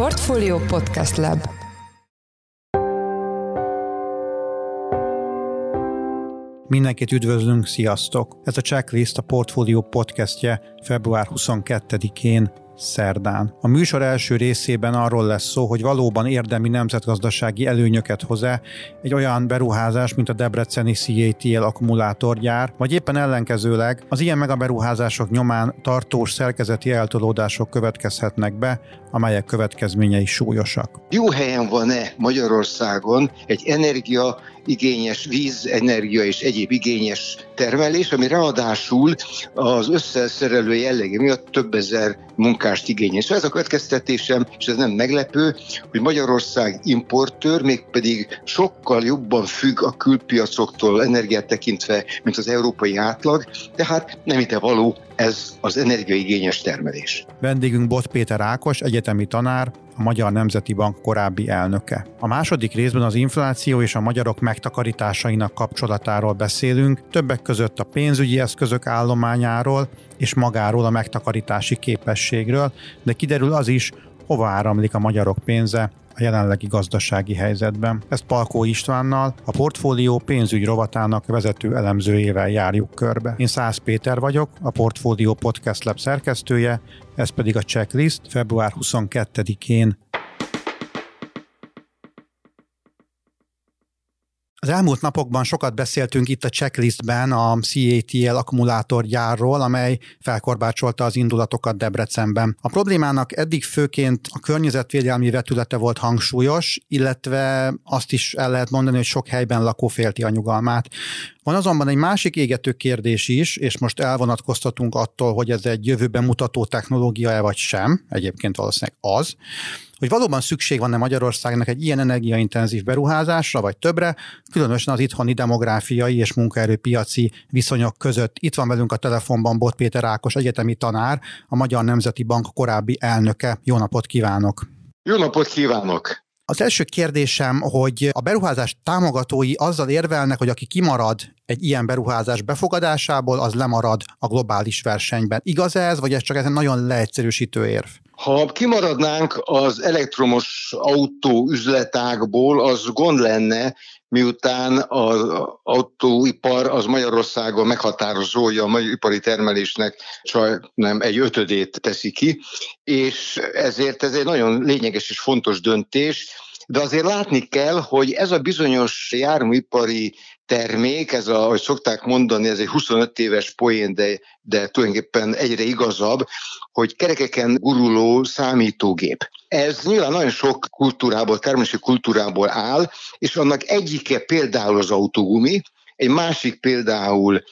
Portfolio Podcast Lab Mindenkit üdvözlünk, sziasztok! Ez a Checklist a Portfolio podcastje február 22-én szerdán. A műsor első részében arról lesz szó, hogy valóban érdemi nemzetgazdasági előnyöket hoz-e egy olyan beruházás, mint a Debreceni CATL akkumulátorgyár, vagy éppen ellenkezőleg az ilyen megaberuházások nyomán tartós szerkezeti eltolódások következhetnek be, amelyek következményei súlyosak. Jó helyen van-e Magyarországon egy energia igényes víz, energia és egyéb igényes termelés, ami ráadásul az összeszerelő jellege miatt több ezer munkást igényes. Szóval ez a következtetésem, és ez nem meglepő, hogy Magyarország importőr, mégpedig sokkal jobban függ a külpiacoktól energiát tekintve, mint az európai átlag, tehát nem ide való ez az energiaigényes termelés. Vendégünk Bot Péter Ákos, egyetemi tanár, a Magyar Nemzeti Bank korábbi elnöke. A második részben az infláció és a magyarok megtakarításainak kapcsolatáról beszélünk, többek között a pénzügyi eszközök állományáról és magáról a megtakarítási képességről, de kiderül az is, hova áramlik a magyarok pénze a jelenlegi gazdasági helyzetben. Ezt Palkó Istvánnal, a portfólió pénzügy rovatának vezető elemzőjével járjuk körbe. Én Szász Péter vagyok, a Portfólió Podcast Lab szerkesztője, ez pedig a checklist február 22-én Az elmúlt napokban sokat beszéltünk itt a checklistben a CATL akkumulátorgyárról, amely felkorbácsolta az indulatokat Debrecenben. A problémának eddig főként a környezetvédelmi vetülete volt hangsúlyos, illetve azt is el lehet mondani, hogy sok helyben lakó félti a nyugalmát. Van azonban egy másik égető kérdés is, és most elvonatkoztatunk attól, hogy ez egy jövőben mutató technológia-e vagy sem, egyébként valószínűleg az, hogy valóban szükség van-e Magyarországnak egy ilyen energiaintenzív beruházásra, vagy többre, különösen az itthoni demográfiai és munkaerőpiaci viszonyok között. Itt van velünk a telefonban Bot Péter Ákos, egyetemi tanár, a Magyar Nemzeti Bank korábbi elnöke. Jó napot kívánok! Jó napot kívánok! Az első kérdésem, hogy a beruházás támogatói azzal érvelnek, hogy aki kimarad egy ilyen beruházás befogadásából, az lemarad a globális versenyben. Igaz ez, vagy ez csak egy nagyon leegyszerűsítő érv? Ha kimaradnánk az elektromos autó üzletágból, az gond lenne, miután az autóipar az Magyarországon meghatározója a magyar ipari termelésnek csak nem egy ötödét teszi ki, és ezért ez egy nagyon lényeges és fontos döntés, de azért látni kell, hogy ez a bizonyos járműipari termék, ez a, ahogy szokták mondani, ez egy 25 éves poén, de, de tulajdonképpen egyre igazabb, hogy kerekeken guruló számítógép. Ez nyilván nagyon sok kultúrából, termési kultúrából áll, és annak egyike például az autógumi, egy másik például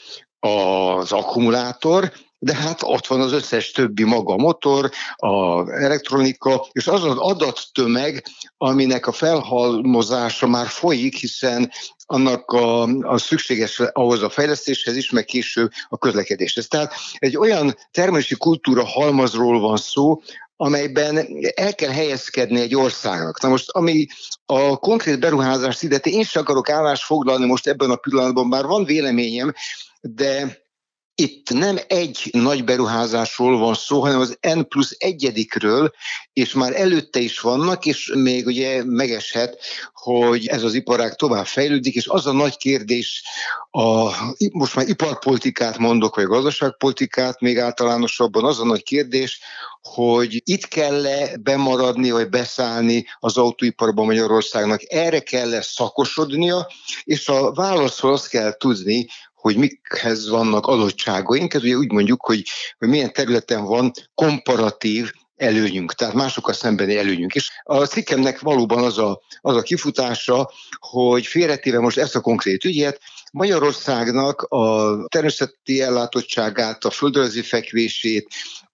az akkumulátor, de hát ott van az összes többi maga a motor, a elektronika, és az az adattömeg, aminek a felhalmozása már folyik, hiszen annak a, a szükséges ahhoz a fejlesztéshez is, meg később a közlekedéshez. Tehát egy olyan termelési kultúra halmazról van szó, amelyben el kell helyezkedni egy országnak. Na most, ami a konkrét beruházást illeti, én sem akarok állást foglalni most ebben a pillanatban, bár van véleményem, de itt nem egy nagy beruházásról van szó, hanem az N plusz egyedikről, és már előtte is vannak, és még ugye megeshet, hogy ez az iparág tovább fejlődik, és az a nagy kérdés, a, most már iparpolitikát mondok, vagy gazdaságpolitikát még általánosabban, az a nagy kérdés, hogy itt kell-e bemaradni, vagy beszállni az autóiparban Magyarországnak. Erre kell-e szakosodnia, és a válaszról azt kell tudni, hogy mikhez vannak adottságaink, ez ugye úgy mondjuk, hogy, hogy milyen területen van komparatív előnyünk, tehát másokkal szembeni előnyünk. És a cikkemnek valóban az a, az a kifutása, hogy félretéve most ezt a konkrét ügyet, Magyarországnak a természeti ellátottságát, a földrajzi fekvését,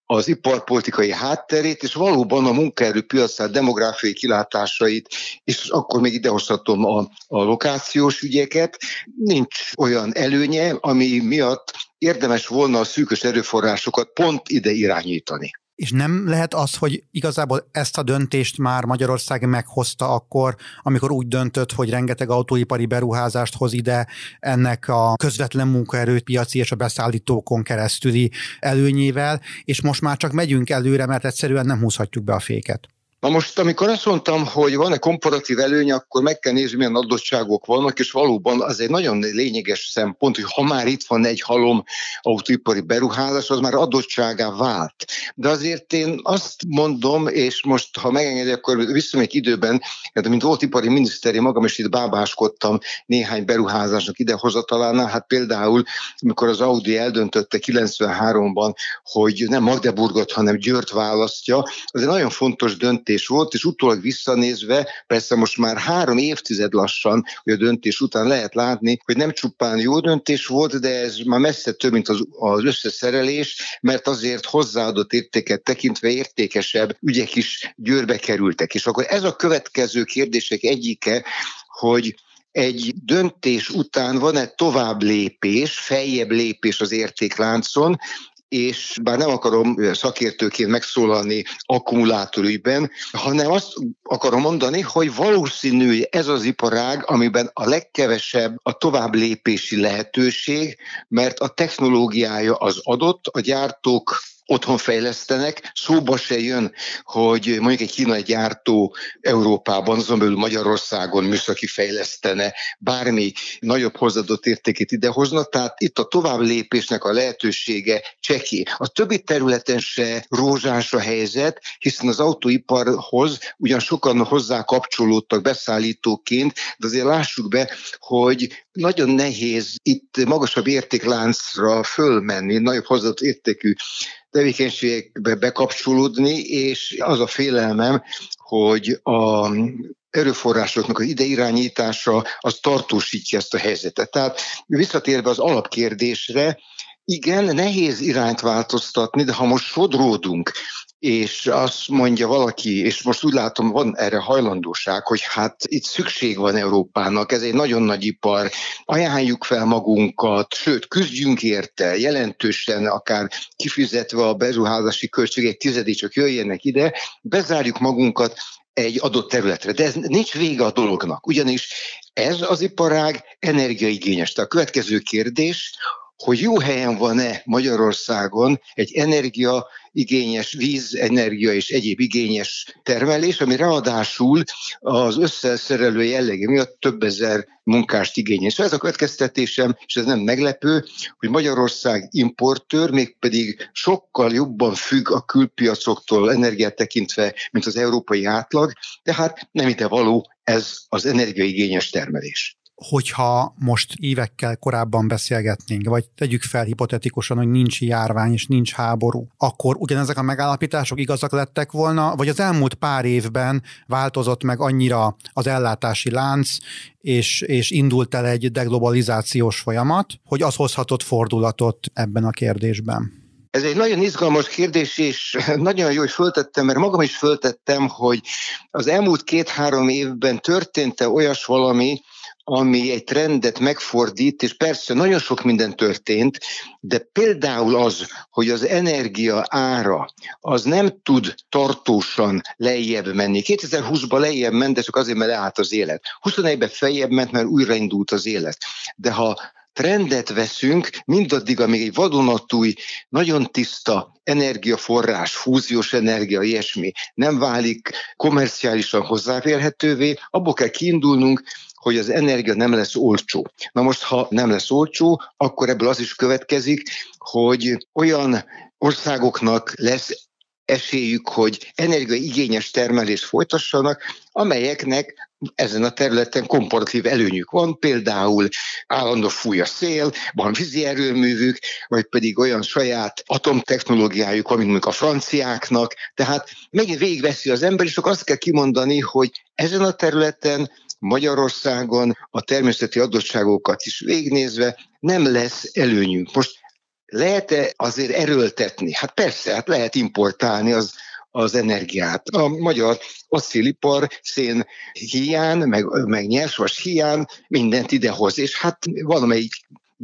az iparpolitikai hátterét, és valóban a munkaerőpiacát, demográfiai kilátásait, és akkor még idehozhatom a, a lokációs ügyeket. Nincs olyan előnye, ami miatt érdemes volna a szűkös erőforrásokat pont ide irányítani. És nem lehet az, hogy igazából ezt a döntést már Magyarország meghozta akkor, amikor úgy döntött, hogy rengeteg autóipari beruházást hoz ide ennek a közvetlen munkaerőt, piaci és a beszállítókon keresztüli előnyével, és most már csak megyünk előre, mert egyszerűen nem húzhatjuk be a féket. Na most, amikor azt mondtam, hogy van-e komparatív előny, akkor meg kell nézni, milyen adottságok vannak, és valóban az egy nagyon lényeges szempont, hogy ha már itt van egy halom autóipari beruházás, az már adottságá vált. De azért én azt mondom, és most, ha megengedi, akkor visszamegyek időben, mert mint volt ipari miniszter, én magam is itt bábáskodtam néhány beruházásnak idehozatalánál, hát például, amikor az Audi eldöntötte 93-ban, hogy nem Magdeburgot, hanem Győrt választja, az egy nagyon fontos döntés volt, és utólag visszanézve, persze most már három évtized lassan, hogy a döntés után lehet látni, hogy nem csupán jó döntés volt, de ez már messze több, mint az, az összeszerelés, mert azért hozzáadott értéket tekintve értékesebb ügyek is győrbe kerültek. És akkor ez a következő kérdések egyike, hogy egy döntés után van-e tovább lépés, feljebb lépés az értékláncon, és bár nem akarom szakértőként megszólalni akkumulátorügyben, hanem azt akarom mondani, hogy valószínű, hogy ez az iparág, amiben a legkevesebb a tovább lépési lehetőség, mert a technológiája az adott, a gyártók otthon fejlesztenek, szóba se jön, hogy mondjuk egy kínai gyártó Európában, azon belül Magyarországon műszaki fejlesztene, bármi nagyobb hozadott értékét idehozna, tehát itt a tovább lépésnek a lehetősége cseki. A többi területen se rózsás a helyzet, hiszen az autóiparhoz ugyan sokan hozzá kapcsolódtak beszállítóként, de azért lássuk be, hogy nagyon nehéz itt magasabb értékláncra fölmenni, nagyobb hozadott értékű tevékenységekbe bekapcsolódni, és az a félelmem, hogy a erőforrásoknak az ideirányítása az tartósítja ezt a helyzetet. Tehát visszatérve az alapkérdésre, igen, nehéz irányt változtatni, de ha most sodródunk és azt mondja valaki, és most úgy látom, van erre hajlandóság, hogy hát itt szükség van Európának, ez egy nagyon nagy ipar, ajánljuk fel magunkat, sőt, küzdjünk érte, jelentősen akár kifizetve a beruházási költségek tizedét csak jöjjenek ide, bezárjuk magunkat egy adott területre. De ez nincs vége a dolognak, ugyanis ez az iparág energiaigényes. Tehát a következő kérdés, hogy jó helyen van-e Magyarországon egy energia igényes víz, energia és egyéb igényes termelés, ami ráadásul az összeszerelő jellege miatt több ezer munkást igényel. És ez a következtetésem, és ez nem meglepő, hogy Magyarország importőr, mégpedig sokkal jobban függ a külpiacoktól energiát tekintve, mint az európai átlag, tehát nem ide való ez az energiaigényes termelés hogyha most évekkel korábban beszélgetnénk, vagy tegyük fel hipotetikusan, hogy nincs járvány és nincs háború, akkor ugyanezek a megállapítások igazak lettek volna, vagy az elmúlt pár évben változott meg annyira az ellátási lánc, és, és indult el egy deglobalizációs folyamat, hogy az hozhatott fordulatot ebben a kérdésben. Ez egy nagyon izgalmas kérdés, és nagyon jó, hogy föltettem, mert magam is föltettem, hogy az elmúlt két-három évben történt-e olyas valami, ami egy trendet megfordít, és persze nagyon sok minden történt, de például az, hogy az energia ára az nem tud tartósan lejjebb menni. 2020-ban lejjebb ment, de csak azért, mert leállt az élet. 21-ben feljebb ment, mert újraindult az élet. De ha trendet veszünk, mindaddig, amíg egy vadonatúj, nagyon tiszta energiaforrás, fúziós energia, ilyesmi nem válik komerciálisan hozzáférhetővé, abból kell kiindulnunk, hogy az energia nem lesz olcsó. Na most, ha nem lesz olcsó, akkor ebből az is következik, hogy olyan országoknak lesz esélyük, hogy energiaigényes termelést folytassanak, amelyeknek ezen a területen komparatív előnyük van, például állandó fúj a szél, van vízi erőművük, vagy pedig olyan saját atomtechnológiájuk, van, mint a franciáknak. Tehát megint végigveszi az ember, és akkor azt kell kimondani, hogy ezen a területen Magyarországon a természeti adottságokat is végnézve nem lesz előnyünk. Most lehet-e azért erőltetni? Hát persze, hát lehet importálni az, az energiát. A magyar asszilipar szén hiány, meg, meg nyersvas hiány mindent idehoz, és hát valamelyik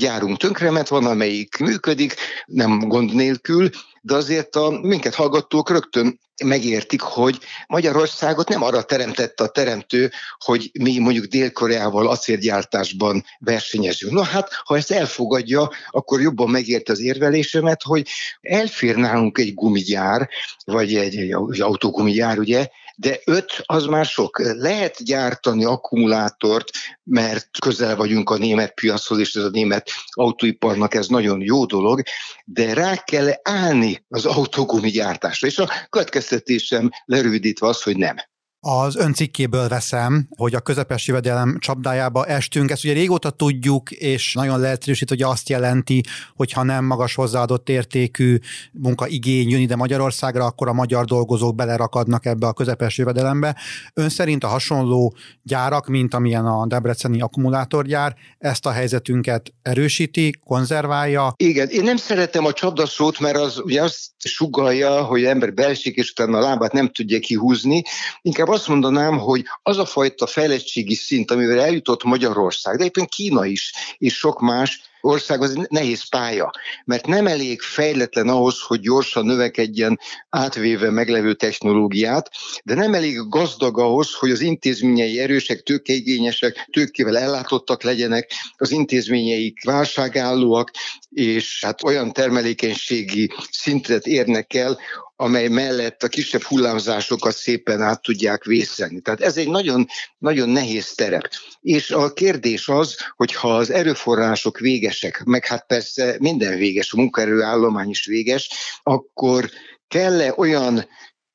gyárunk tönkrement, van, amelyik működik, nem gond nélkül, de azért a minket hallgatók rögtön megértik, hogy Magyarországot nem arra teremtette a teremtő, hogy mi mondjuk Dél-Koreával acélgyártásban versenyezünk. Na hát, ha ezt elfogadja, akkor jobban megérte az érvelésemet, hogy elfér nálunk egy gumigyár, vagy egy, egy, egy autógumigyár, ugye, de öt az már sok. Lehet gyártani akkumulátort, mert közel vagyunk a német piachoz, és ez a német autóiparnak ez nagyon jó dolog, de rá kell állni az autógumi gyártásra. És a következtetésem lerövidítve az, hogy nem. Az ön cikkéből veszem, hogy a közepes jövedelem csapdájába estünk. Ezt ugye régóta tudjuk, és nagyon lehetősít, hogy azt jelenti, hogy ha nem magas hozzáadott értékű munkaigény jön ide Magyarországra, akkor a magyar dolgozók belerakadnak ebbe a közepes jövedelembe. Ön szerint a hasonló gyárak, mint amilyen a Debreceni akkumulátorgyár, ezt a helyzetünket erősíti, konzerválja? Igen, én nem szeretem a csapdaszót, mert az ugye azt sugalja, hogy ember belsik, és utána a lábát nem tudja kihúzni. Inkább azt mondanám, hogy az a fajta fejlettségi szint, amivel eljutott Magyarország, de éppen Kína is, és sok más, ország az nehéz pálya, mert nem elég fejletlen ahhoz, hogy gyorsan növekedjen átvéve meglevő technológiát, de nem elég gazdag ahhoz, hogy az intézményei erősek, tőkeigényesek, tőkével ellátottak legyenek, az intézményeik válságállóak, és hát olyan termelékenységi szintet érnek el, amely mellett a kisebb hullámzásokat szépen át tudják vészelni. Tehát ez egy nagyon, nagyon nehéz terep. És a kérdés az, hogy ha az erőforrások végesek, meg hát persze minden véges, a munkaerőállomány is véges, akkor kell-e olyan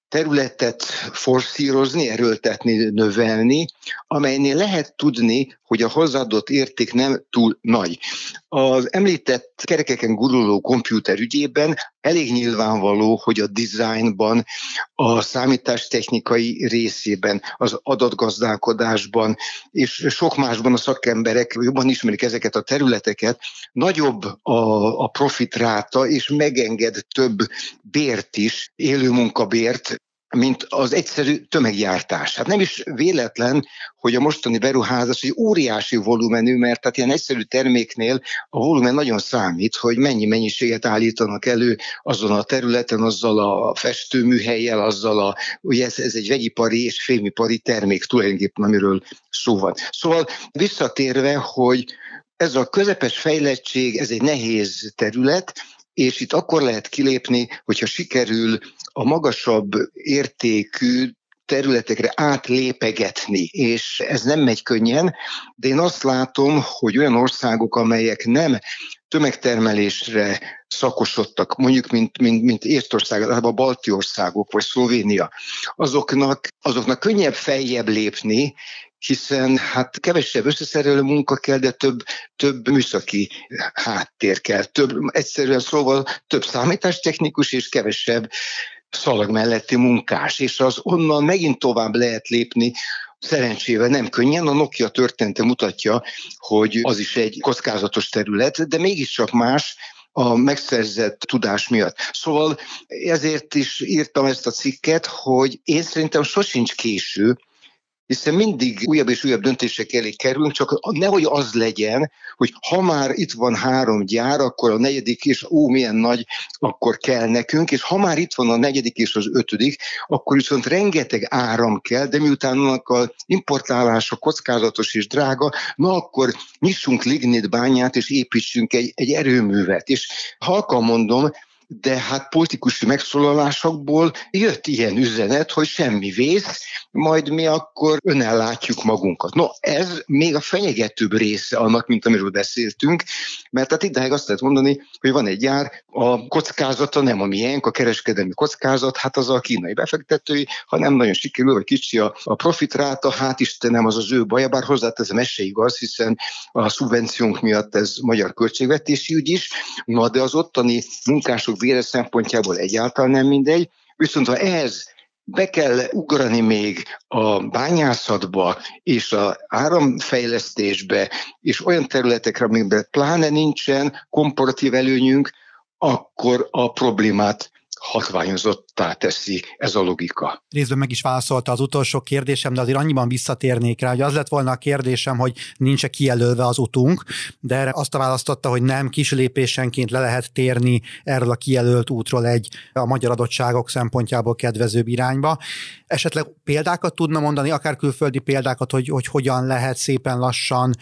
területet forszírozni, erőltetni, növelni, amelynél lehet tudni, hogy a hozzáadott érték nem túl nagy. Az említett kerekeken guruló komputer ügyében elég nyilvánvaló, hogy a designban, a számítástechnikai részében, az adatgazdálkodásban és sok másban a szakemberek jobban ismerik ezeket a területeket, nagyobb a, a profitráta, és megenged több bért is, élő munkabért, mint az egyszerű tömeggyártás. Hát nem is véletlen, hogy a mostani beruházás egy óriási volumenű, mert tehát ilyen egyszerű terméknél a volumen nagyon számít, hogy mennyi mennyiséget állítanak elő azon a területen, azzal a festőműhelyjel, azzal a, ugye ez, ez egy vegyipari és fémipari termék tulajdonképpen, amiről szó van. Szóval visszatérve, hogy ez a közepes fejlettség, ez egy nehéz terület, és itt akkor lehet kilépni, hogyha sikerül a magasabb értékű területekre átlépegetni, és ez nem megy könnyen, de én azt látom, hogy olyan országok, amelyek nem tömegtermelésre szakosodtak, mondjuk mint, mint, mint Észtország, a balti országok, vagy Szlovénia, azoknak, azoknak könnyebb feljebb lépni, hiszen hát kevesebb összeszerelő munka kell, de több, több műszaki háttér kell. Több, egyszerűen szóval több számítástechnikus és kevesebb szalag melletti munkás, és az onnan megint tovább lehet lépni, Szerencsével nem könnyen, a Nokia története mutatja, hogy az is egy kockázatos terület, de mégiscsak más, a megszerzett tudás miatt. Szóval ezért is írtam ezt a cikket, hogy én szerintem sosincs késő hiszen mindig újabb és újabb döntések elé kerülünk, csak nehogy az legyen, hogy ha már itt van három gyár, akkor a negyedik és ó, milyen nagy, akkor kell nekünk, és ha már itt van a negyedik és az ötödik, akkor viszont rengeteg áram kell, de miután annak a importálása kockázatos és drága, na akkor nyissunk lignit bányát, és építsünk egy, egy erőművet. És halkan mondom, de hát politikusi megszólalásokból jött ilyen üzenet, hogy semmi vész, majd mi akkor önellátjuk magunkat. No, ez még a fenyegetőbb része annak, mint amiről beszéltünk, mert hát idáig azt lehet mondani, hogy van egy gyár, a kockázata nem a miénk, a kereskedelmi kockázat, hát az a kínai befektetői, ha nem nagyon sikerül, vagy kicsi a, a profitráta, hát Istenem, az az ő baja, bár hozzáteszem, ez se igaz, hiszen a szubvenciónk miatt ez magyar költségvetési ügy is, na de az ottani munkások vére szempontjából egyáltalán nem mindegy, viszont ha ez be kell ugrani még a bányászatba és a áramfejlesztésbe, és olyan területekre, amikben pláne nincsen komparatív előnyünk, akkor a problémát hatványozottá teszi ez a logika. Részben meg is válaszolta az utolsó kérdésem, de azért annyiban visszatérnék rá, hogy az lett volna a kérdésem, hogy nincs-e kijelölve az utunk, de erre azt a választotta, hogy nem, kis lépésenként le lehet térni erről a kijelölt útról egy a magyar adottságok szempontjából kedvezőbb irányba. Esetleg példákat tudna mondani, akár külföldi példákat, hogy, hogy hogyan lehet szépen lassan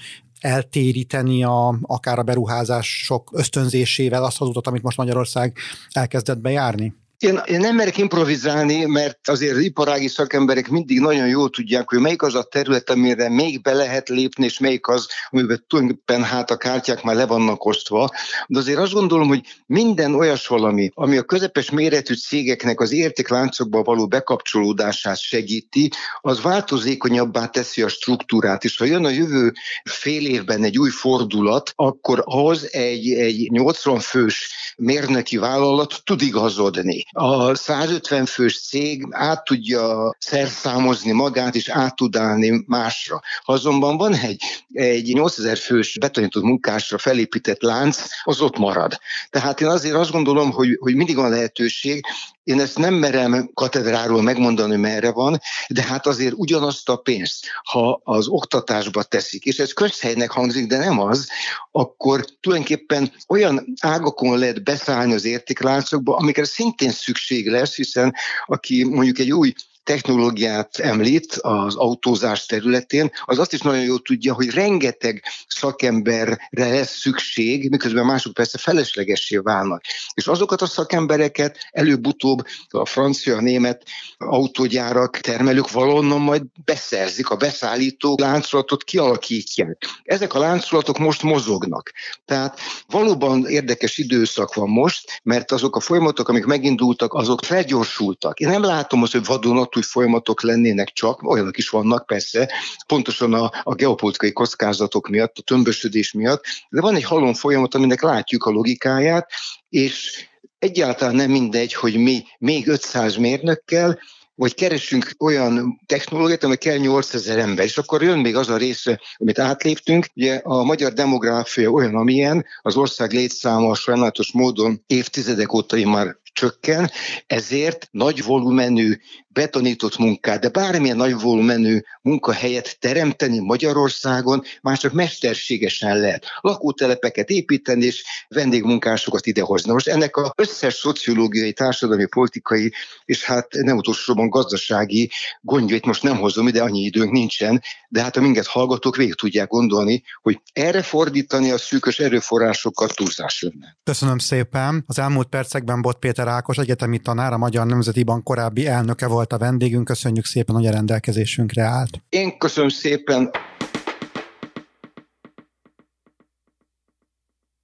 eltéríteni a, akár a beruházások ösztönzésével azt az utat, amit most Magyarország elkezdett bejárni? Én, én nem merek improvizálni, mert azért iparági szakemberek mindig nagyon jól tudják, hogy melyik az a terület, amire még be lehet lépni, és melyik az, amiben tulajdonképpen hát a kártyák már le vannak osztva. De azért azt gondolom, hogy minden olyas valami, ami a közepes méretű cégeknek az értékláncokba való bekapcsolódását segíti, az változékonyabbá teszi a struktúrát, és ha jön a jövő fél évben egy új fordulat, akkor ahhoz egy, egy 80 fős mérnöki vállalat tud igazodni a 150 fős cég át tudja szerszámozni magát, és át tud állni másra. Ha azonban van egy, egy 8000 fős betonított munkásra felépített lánc, az ott marad. Tehát én azért azt gondolom, hogy, hogy mindig van lehetőség, én ezt nem merem katedráról megmondani, merre van, de hát azért ugyanazt a pénzt, ha az oktatásba teszik, és ez közhelynek hangzik, de nem az, akkor tulajdonképpen olyan ágakon lehet beszállni az értékláncokba, amikre szintén szükség lesz, hiszen aki mondjuk egy új technológiát említ az autózás területén, az azt is nagyon jól tudja, hogy rengeteg szakemberre lesz szükség, miközben mások persze feleslegessé válnak. És azokat a szakembereket előbb-utóbb a francia, a német autógyárak, termelők valonnan majd beszerzik, a beszállító láncolatot kialakítják. Ezek a láncolatok most mozognak. Tehát valóban érdekes időszak van most, mert azok a folyamatok, amik megindultak, azok felgyorsultak. Én nem látom azt, hogy vadonat új folyamatok lennének csak, olyanok is vannak persze, pontosan a, a geopolitikai kockázatok miatt, a tömbösödés miatt, de van egy halom folyamat, aminek látjuk a logikáját, és egyáltalán nem mindegy, hogy mi még 500 mérnökkel, vagy keresünk olyan technológiát, ami kell 8000 ember, és akkor jön még az a része, amit átléptünk. Ugye a magyar demográfia olyan, amilyen, az ország létszáma sajnálatos módon évtizedek óta már csökken, ezért nagy volumenű betonított munkát, de bármilyen nagy volumenű munkahelyet teremteni Magyarországon már csak mesterségesen lehet. Lakótelepeket építeni és vendégmunkásokat idehozni. Most ennek az összes szociológiai, társadalmi, politikai és hát nem utolsóban gazdasági gondjait most nem hozom ide, annyi időnk nincsen, de hát a minket hallgatók végig tudják gondolni, hogy erre fordítani a szűkös erőforrásokat túlzás lenne. Köszönöm szépen. Az elmúlt percekben Bot Péter Ákos egyetemi tanár, a Magyar Nemzeti Bank korábbi elnöke volt a vendégünk, köszönjük szépen, hogy a rendelkezésünkre állt. Én köszönöm szépen.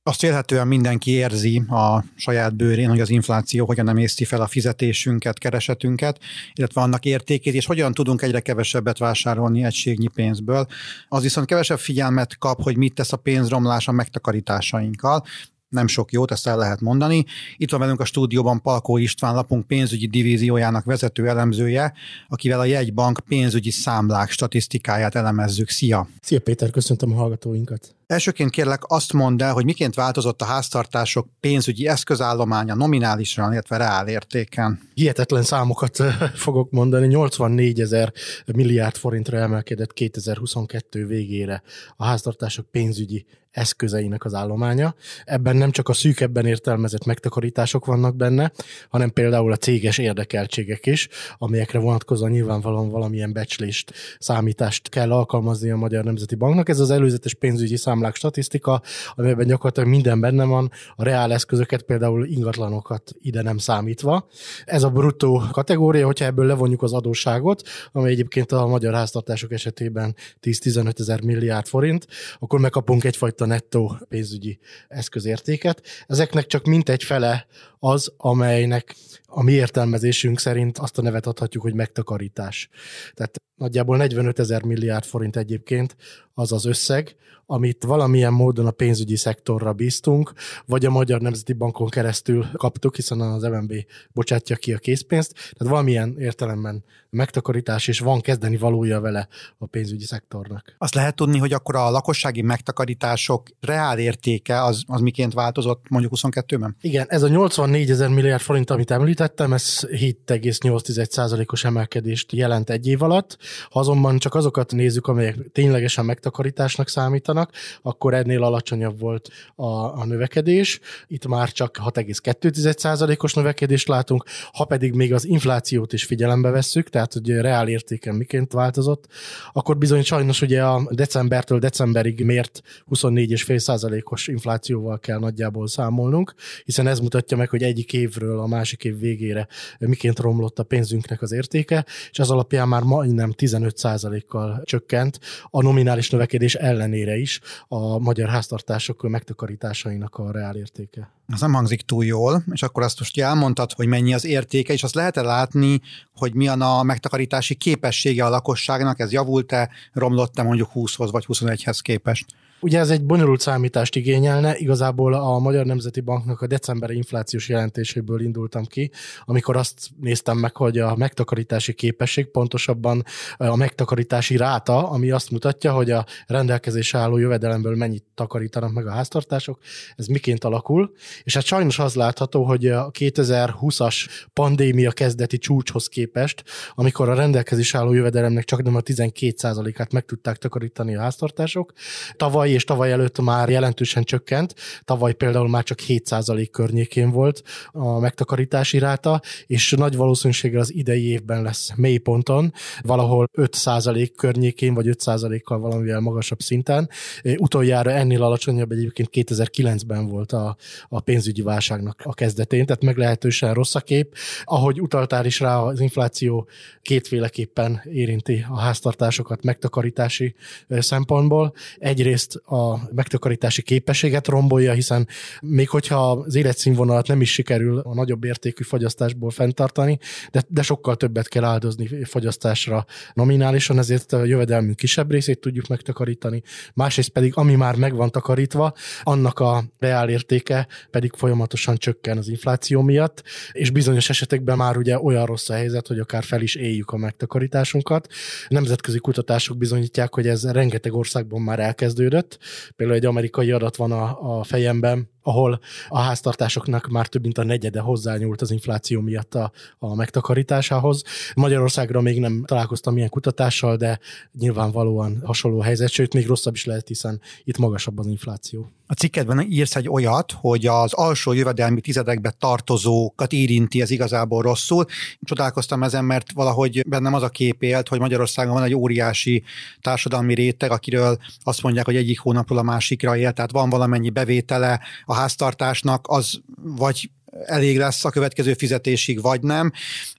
Azt élhetően mindenki érzi a saját bőrén, hogy az infláció hogyan nem észti fel a fizetésünket, keresetünket, illetve annak értékét, és hogyan tudunk egyre kevesebbet vásárolni egységnyi pénzből. Az viszont kevesebb figyelmet kap, hogy mit tesz a pénzromlás a megtakarításainkkal nem sok jót, ezt el lehet mondani. Itt van velünk a stúdióban Palkó István, lapunk pénzügyi divíziójának vezető elemzője, akivel a jegybank pénzügyi számlák statisztikáját elemezzük. Szia! Szia Péter, köszöntöm a hallgatóinkat! Elsőként kérlek azt mondd el, hogy miként változott a háztartások pénzügyi eszközállománya nominálisan, illetve reál értéken. Hihetetlen számokat fogok mondani. 84 ezer milliárd forintra emelkedett 2022 végére a háztartások pénzügyi eszközeinek az állománya. Ebben nem csak a szűkebben értelmezett megtakarítások vannak benne, hanem például a céges érdekeltségek is, amelyekre vonatkozóan nyilvánvalóan valamilyen becslést, számítást kell alkalmazni a Magyar Nemzeti Banknak. Ez az előzetes pénzügyi számlák statisztika, amelyben gyakorlatilag minden benne van, a reál eszközöket, például ingatlanokat ide nem számítva. Ez a bruttó kategória, hogyha ebből levonjuk az adósságot, amely egyébként a magyar háztartások esetében 10-15 ezer milliárd forint, akkor megkapunk egyfajta nettó pénzügyi eszközértéket. Ezeknek csak mintegy fele az, amelynek a mi értelmezésünk szerint azt a nevet adhatjuk, hogy megtakarítás. Tehát nagyjából 45 ezer milliárd forint egyébként az az összeg, amit valamilyen módon a pénzügyi szektorra bíztunk, vagy a Magyar Nemzeti Bankon keresztül kaptuk, hiszen az MNB bocsátja ki a készpénzt, tehát valamilyen értelemben megtakarítás, és van kezdeni valója vele a pénzügyi szektornak. Azt lehet tudni, hogy akkor a lakossági megtakarítások reál értéke az, az miként változott mondjuk 22-ben? Igen, ez a 80 4000 milliárd forint, amit említettem, ez 7,8%-os emelkedést jelent egy év alatt. Ha azonban csak azokat nézzük, amelyek ténylegesen megtakarításnak számítanak, akkor ennél alacsonyabb volt a, a növekedés. Itt már csak 6,2%-os növekedést látunk, ha pedig még az inflációt is figyelembe vesszük, tehát hogy reál értéken miként változott, akkor bizony sajnos ugye a decembertől decemberig mért 24,5%-os inflációval kell nagyjából számolnunk, hiszen ez mutatja meg, hogy egyik évről a másik év végére miként romlott a pénzünknek az értéke, és az alapján már majdnem 15%-kal csökkent a nominális növekedés ellenére is a magyar háztartások megtakarításainak a reál értéke. Az nem hangzik túl jól, és akkor azt most elmondtad, hogy mennyi az értéke, és azt lehet-e látni, hogy milyen a megtakarítási képessége a lakosságnak, ez javult-e, romlott-e mondjuk 20-hoz vagy 21-hez képest? Ugye ez egy bonyolult számítást igényelne, igazából a Magyar Nemzeti Banknak a decemberi inflációs jelentéséből indultam ki, amikor azt néztem meg, hogy a megtakarítási képesség, pontosabban a megtakarítási ráta, ami azt mutatja, hogy a rendelkezésre álló jövedelemből mennyit takarítanak meg a háztartások, ez miként alakul, és hát sajnos az látható, hogy a 2020-as pandémia kezdeti csúcshoz képest, amikor a rendelkezésre álló jövedelemnek csak nem a 12%-át meg tudták takarítani a háztartások, tavaly tavaly és tavaly előtt már jelentősen csökkent. Tavaly például már csak 7% környékén volt a megtakarítási ráta, és nagy valószínűséggel az idei évben lesz mélyponton, valahol 5% környékén, vagy 5%-kal valamivel magasabb szinten. Utoljára ennél alacsonyabb egyébként 2009-ben volt a, a pénzügyi válságnak a kezdetén, tehát meglehetősen rossz a kép. Ahogy utaltál is rá, az infláció kétféleképpen érinti a háztartásokat megtakarítási szempontból. Egyrészt a megtakarítási képességet rombolja, hiszen még hogyha az életszínvonalat nem is sikerül a nagyobb értékű fogyasztásból fenntartani, de, de sokkal többet kell áldozni fogyasztásra nominálisan, ezért a jövedelmünk kisebb részét tudjuk megtakarítani. Másrészt pedig, ami már meg van takarítva, annak a reál értéke pedig folyamatosan csökken az infláció miatt, és bizonyos esetekben már ugye olyan rossz a helyzet, hogy akár fel is éljük a megtakarításunkat. Nemzetközi kutatások bizonyítják, hogy ez rengeteg országban már elkezdődött, előtt. Például egy amerikai adat van a, a fejemben, ahol a háztartásoknak már több mint a negyede hozzányúlt az infláció miatt a, a megtakarításához. Magyarországra még nem találkoztam ilyen kutatással, de nyilvánvalóan hasonló helyzet, sőt még rosszabb is lehet, hiszen itt magasabb az infláció. A cikkedben írsz egy olyat, hogy az alsó jövedelmi tizedekbe tartozókat érinti ez igazából rosszul. Csodálkoztam ezen, mert valahogy bennem az a kép élt, hogy Magyarországon van egy óriási társadalmi réteg, akiről azt mondják, hogy egyik hónapról a másikra él, tehát van valamennyi bevétele, a háztartásnak az vagy elég lesz a következő fizetésig, vagy nem,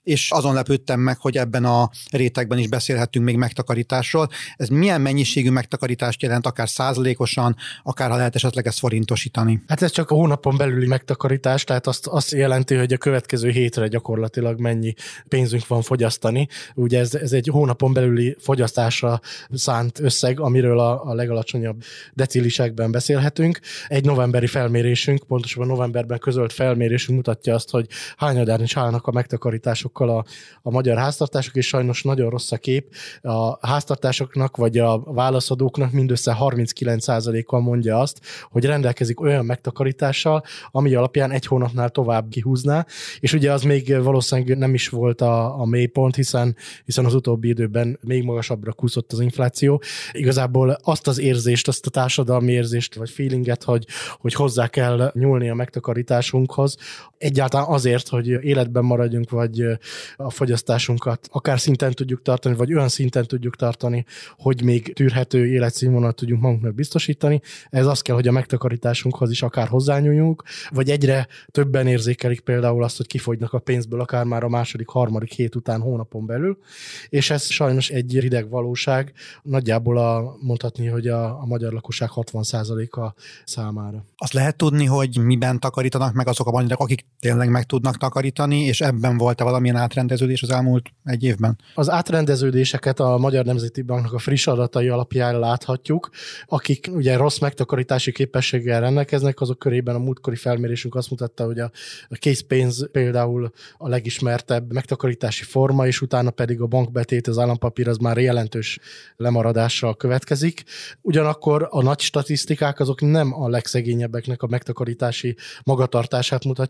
és azon lepődtem meg, hogy ebben a rétegben is beszélhetünk még megtakarításról. Ez milyen mennyiségű megtakarítást jelent, akár százalékosan, akár ha lehet esetleg ezt forintosítani? Hát ez csak a hónapon belüli megtakarítás, tehát azt, azt jelenti, hogy a következő hétre gyakorlatilag mennyi pénzünk van fogyasztani. Ugye ez, ez egy hónapon belüli fogyasztásra szánt összeg, amiről a, a legalacsonyabb decilisekben beszélhetünk. Egy novemberi felmérésünk, pontosabban novemberben közölt felmérés mutatja azt, hogy hányadán is állnak a megtakarításokkal a, a magyar háztartások, és sajnos nagyon rossz a kép. A háztartásoknak vagy a válaszadóknak mindössze 39%-kal mondja azt, hogy rendelkezik olyan megtakarítással, ami alapján egy hónapnál tovább kihúzná, és ugye az még valószínűleg nem is volt a, a mélypont, hiszen, hiszen az utóbbi időben még magasabbra kúszott az infláció. Igazából azt az érzést, azt a társadalmi érzést, vagy feelinget, hogy, hogy hozzá kell nyúlni a megtakarításunkhoz, egyáltalán azért, hogy életben maradjunk, vagy a fogyasztásunkat akár szinten tudjuk tartani, vagy olyan szinten tudjuk tartani, hogy még tűrhető életszínvonalat tudjunk magunknak biztosítani. Ez az kell, hogy a megtakarításunkhoz is akár hozzányúljunk, vagy egyre többen érzékelik például azt, hogy kifogynak a pénzből akár már a második, harmadik hét után hónapon belül, és ez sajnos egy rideg valóság, nagyjából a, mondhatni, hogy a, a magyar lakosság 60%-a számára. Azt lehet tudni, hogy miben takarítanak meg azok a magyarok, akik tényleg meg tudnak takarítani, és ebben volt-e valamilyen átrendeződés az elmúlt egy évben? Az átrendeződéseket a Magyar Nemzeti Banknak a friss adatai alapján láthatjuk. Akik ugye rossz megtakarítási képességgel rendelkeznek, azok körében a múltkori felmérésünk azt mutatta, hogy a készpénz például a legismertebb megtakarítási forma, és utána pedig a bankbetét, az állampapír az már jelentős lemaradással következik. Ugyanakkor a nagy statisztikák azok nem a legszegényebbeknek a megtakarítási magatartását mutatják,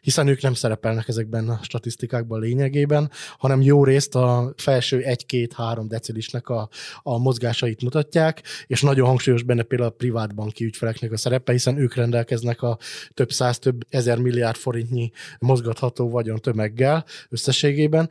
hiszen ők nem szerepelnek ezekben a statisztikákban lényegében, hanem jó részt a felső 1-2-3 decilisnek a, a mozgásait mutatják, és nagyon hangsúlyos benne például a privát banki ügyfeleknek a szerepe, hiszen ők rendelkeznek a több száz, több ezer milliárd forintnyi mozgatható vagyon tömeggel összességében,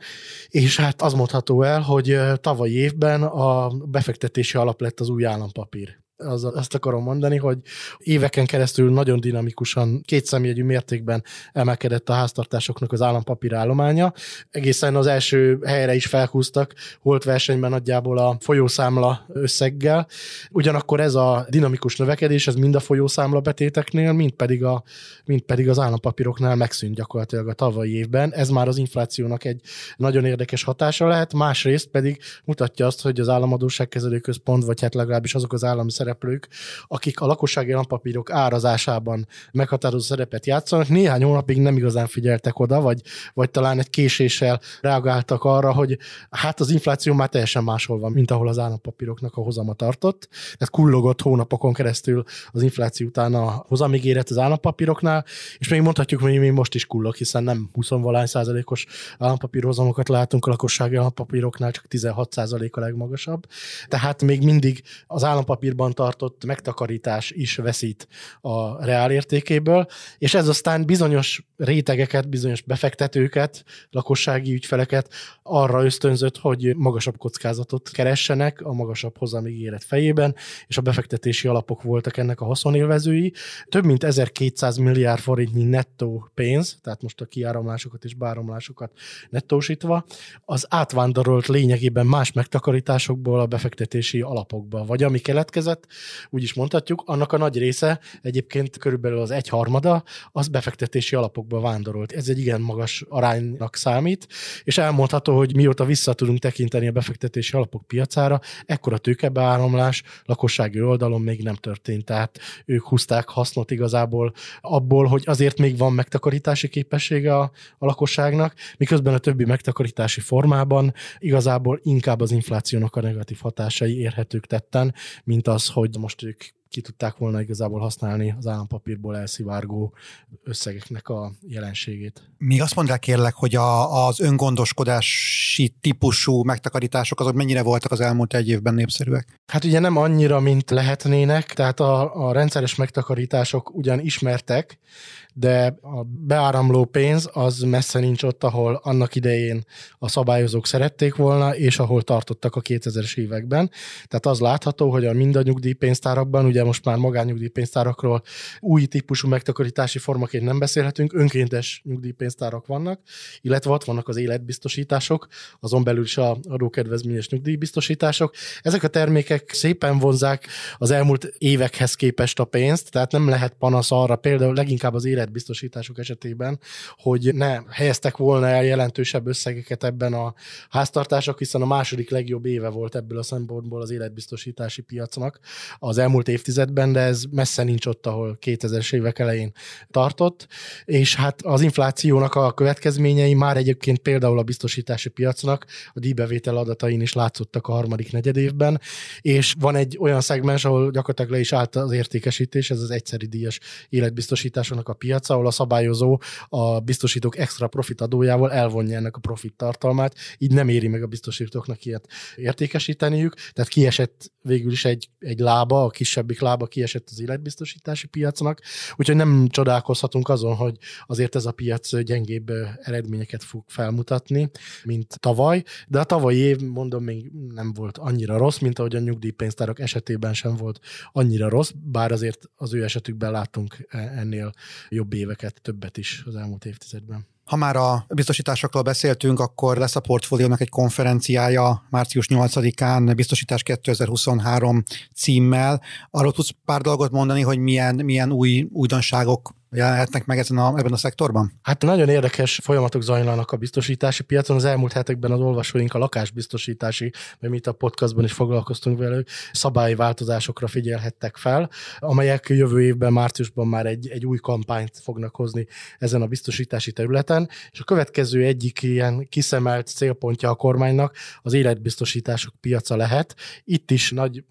és hát az mondható el, hogy tavalyi évben a befektetési alap lett az új állampapír az, azt akarom mondani, hogy éveken keresztül nagyon dinamikusan, kétszemjegyű mértékben emelkedett a háztartásoknak az állampapír állománya. Egészen az első helyre is felhúztak, volt versenyben nagyjából a folyószámla összeggel. Ugyanakkor ez a dinamikus növekedés, ez mind a folyószámla betéteknél, mind pedig, a, mind pedig az állampapíroknál megszűnt gyakorlatilag a tavalyi évben. Ez már az inflációnak egy nagyon érdekes hatása lehet, másrészt pedig mutatja azt, hogy az államadóságkezelő központ, vagy hát legalábbis azok az állami szereplők, akik a lakossági állampapírok árazásában meghatározó szerepet játszanak, néhány hónapig nem igazán figyeltek oda, vagy, vagy talán egy késéssel reagáltak arra, hogy hát az infláció már teljesen máshol van, mint ahol az állampapíroknak a hozama tartott. Tehát kullogott hónapokon keresztül az infláció után a hozamigéret az állampapíroknál, és még mondhatjuk, hogy még most is kullog, hiszen nem 20 valány százalékos állampapírhozamokat látunk a lakossági állampapíroknál, csak 16 százalék a legmagasabb. Tehát még mindig az állampapírban tartott megtakarítás is veszít a reál értékéből, és ez aztán bizonyos rétegeket, bizonyos befektetőket, lakossági ügyfeleket arra ösztönzött, hogy magasabb kockázatot keressenek a magasabb hozamígéret fejében, és a befektetési alapok voltak ennek a haszonélvezői. Több mint 1200 milliárd forintnyi nettó pénz, tehát most a kiáramlásokat és báramlásokat nettósítva, az átvándorolt lényegében más megtakarításokból a befektetési alapokba, vagy ami keletkezett, úgy is mondhatjuk, annak a nagy része egyébként körülbelül az egyharmada, az befektetési alapokba vándorolt. Ez egy igen magas aránynak számít, és elmondható, hogy mióta vissza tudunk tekinteni a befektetési alapok piacára, ekkora tőkebeáramlás lakossági oldalon még nem történt. Tehát ők húzták hasznot igazából abból, hogy azért még van megtakarítási képessége a, a lakosságnak, miközben a többi megtakarítási formában igazából inkább az inflációnak a negatív hatásai érhetők tetten, mint az, hogy most ők ki tudták volna igazából használni az állampapírból elszivárgó összegeknek a jelenségét. Még azt mondd kérlek, hogy a, az öngondoskodási típusú megtakarítások azok mennyire voltak az elmúlt egy évben népszerűek? Hát ugye nem annyira, mint lehetnének, tehát a, a rendszeres megtakarítások ugyan ismertek, de a beáramló pénz az messze nincs ott, ahol annak idején a szabályozók szerették volna, és ahol tartottak a 2000-es években. Tehát az látható, hogy a mind a nyugdíjpénztárakban, ugye most már magányugdíjpénztárakról új típusú megtakarítási formaként nem beszélhetünk, önkéntes nyugdíjpénztárak vannak, illetve ott vannak az életbiztosítások, azon belül is a adókedvezményes nyugdíjbiztosítások. Ezek a termékek szépen vonzák az elmúlt évekhez képest a pénzt, tehát nem lehet panasz arra, például leginkább az élet életbiztosítások esetében, hogy ne helyeztek volna el jelentősebb összegeket ebben a háztartások, hiszen a második legjobb éve volt ebből a szempontból az életbiztosítási piacnak az elmúlt évtizedben, de ez messze nincs ott, ahol 2000-es évek elején tartott, és hát az inflációnak a következményei már egyébként például a biztosítási piacnak a díjbevétel adatain is látszottak a harmadik negyedévben, és van egy olyan szegmens, ahol gyakorlatilag le is állt az értékesítés, ez az egyszeri díjas életbiztosításoknak a piac, piac, ahol a szabályozó a biztosítók extra profit adójával elvonja ennek a profit tartalmát, így nem éri meg a biztosítóknak ilyet értékesíteniük, tehát kiesett végül is egy, egy lába, a kisebbik lába kiesett az életbiztosítási piacnak, úgyhogy nem csodálkozhatunk azon, hogy azért ez a piac gyengébb eredményeket fog felmutatni, mint tavaly, de a tavalyi év, mondom, még nem volt annyira rossz, mint ahogy a nyugdíjpénztárak esetében sem volt annyira rossz, bár azért az ő esetükben látunk e, ennél jobb éveket, többet is az elmúlt évtizedben. Ha már a biztosításokról beszéltünk, akkor lesz a portfóliónak egy konferenciája március 8-án, biztosítás 2023 címmel. Arról tudsz pár dolgot mondani, hogy milyen, milyen új újdonságok jelenhetnek meg ezen a, ebben a szektorban? Hát nagyon érdekes folyamatok zajlanak a biztosítási piacon. Az elmúlt hetekben az olvasóink a lakásbiztosítási, mert mi itt a podcastban is foglalkoztunk velük, szabályváltozásokra figyelhettek fel, amelyek jövő évben, márciusban már egy, egy új kampányt fognak hozni ezen a biztosítási területen, és a következő egyik ilyen kiszemelt célpontja a kormánynak az életbiztosítások piaca lehet. Itt is nagy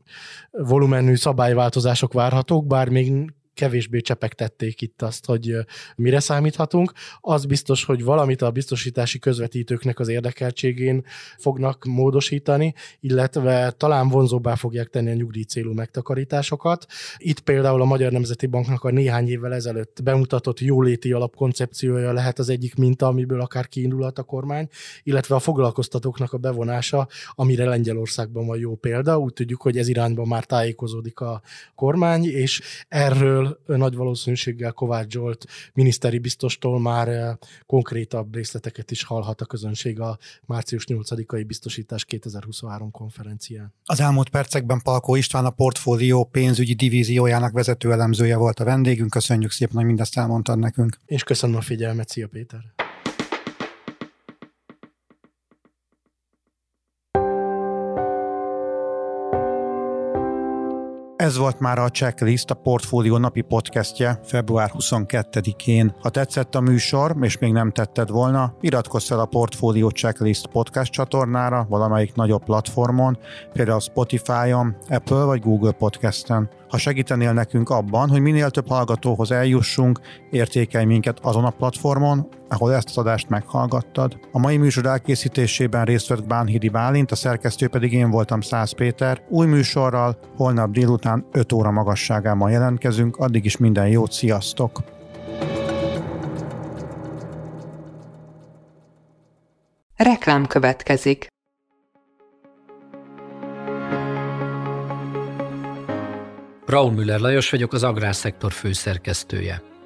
volumenű szabályváltozások várhatók, bár még kevésbé csepegtették itt azt, hogy mire számíthatunk. Az biztos, hogy valamit a biztosítási közvetítőknek az érdekeltségén fognak módosítani, illetve talán vonzóbbá fogják tenni a nyugdíj célú megtakarításokat. Itt például a Magyar Nemzeti Banknak a néhány évvel ezelőtt bemutatott jóléti alapkoncepciója lehet az egyik minta, amiből akár kiindulhat a kormány, illetve a foglalkoztatóknak a bevonása, amire Lengyelországban van jó példa. Úgy tudjuk, hogy ez irányban már tájékozódik a kormány, és erről nagy valószínűséggel Kovács Zsolt miniszteri biztostól már eh, konkrétabb részleteket is hallhat a közönség a március 8-ai biztosítás 2023 konferencián. Az elmúlt percekben Palkó István a portfólió pénzügyi divíziójának vezető elemzője volt a vendégünk. Köszönjük szépen, hogy mindezt elmondtad nekünk. És köszönöm a figyelmet. Szia Péter! Ez volt már a Checklist, a Portfólió napi podcastje február 22-én. Ha tetszett a műsor, és még nem tetted volna, iratkozz fel a Portfólió Checklist podcast csatornára valamelyik nagyobb platformon, például Spotify-on, Apple vagy Google Podcasten. Ha segítenél nekünk abban, hogy minél több hallgatóhoz eljussunk, értékelj minket azon a platformon, ahol ezt az adást meghallgattad. A mai műsor elkészítésében részt vett Bánhidi Bálint, a szerkesztő pedig én voltam Száz Péter. Új műsorral holnap délután 5 óra magasságában jelentkezünk, addig is minden jót, sziasztok! Reklám következik. Raúl Müller Lajos vagyok, az agrárszektor főszerkesztője.